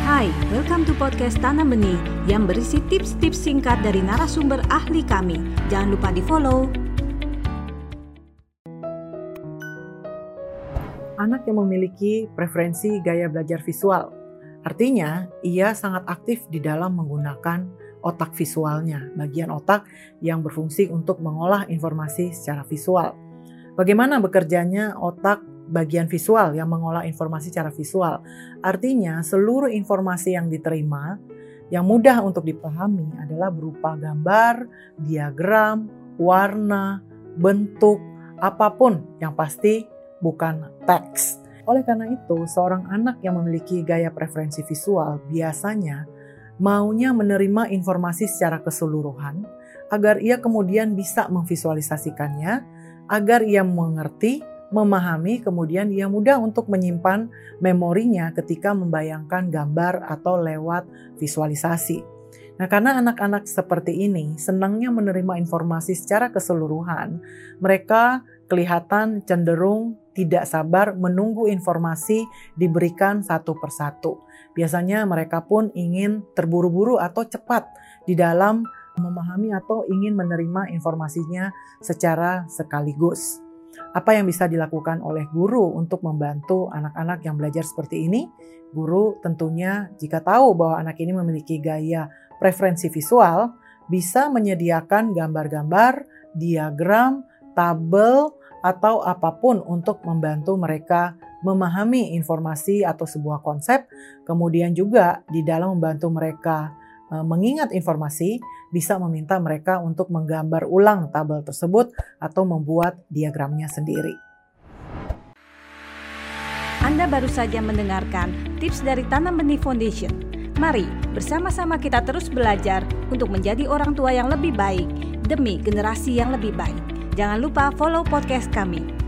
Hai, welcome to podcast Tanam Benih yang berisi tips-tips singkat dari narasumber ahli kami. Jangan lupa di-follow. Anak yang memiliki preferensi gaya belajar visual, artinya ia sangat aktif di dalam menggunakan otak visualnya, bagian otak yang berfungsi untuk mengolah informasi secara visual. Bagaimana bekerjanya otak bagian visual yang mengolah informasi secara visual. Artinya, seluruh informasi yang diterima yang mudah untuk dipahami adalah berupa gambar, diagram, warna, bentuk, apa pun yang pasti bukan teks. Oleh karena itu, seorang anak yang memiliki gaya preferensi visual biasanya maunya menerima informasi secara keseluruhan agar ia kemudian bisa memvisualisasikannya, agar ia mengerti memahami, kemudian ia mudah untuk menyimpan memorinya ketika membayangkan gambar atau lewat visualisasi. Nah, karena anak-anak seperti ini senangnya menerima informasi secara keseluruhan, mereka kelihatan cenderung tidak sabar menunggu informasi diberikan satu persatu. Biasanya mereka pun ingin terburu-buru atau cepat di dalam memahami atau ingin menerima informasinya secara sekaligus. Apa yang bisa dilakukan oleh guru untuk membantu anak-anak yang belajar seperti ini? Guru tentunya jika tahu bahwa anak ini memiliki gaya preferensi visual, bisa menyediakan gambar-gambar, diagram, tabel, atau apa pun untuk membantu mereka memahami informasi atau sebuah konsep, kemudian juga di dalam membantu mereka mengingat informasi, bisa meminta mereka untuk menggambar ulang tabel tersebut atau membuat diagramnya sendiri. Anda baru saja mendengarkan tips dari Tanam Benih Foundation. Mari bersama-sama kita terus belajar untuk menjadi orang tua yang lebih baik demi generasi yang lebih baik. Jangan lupa follow podcast kami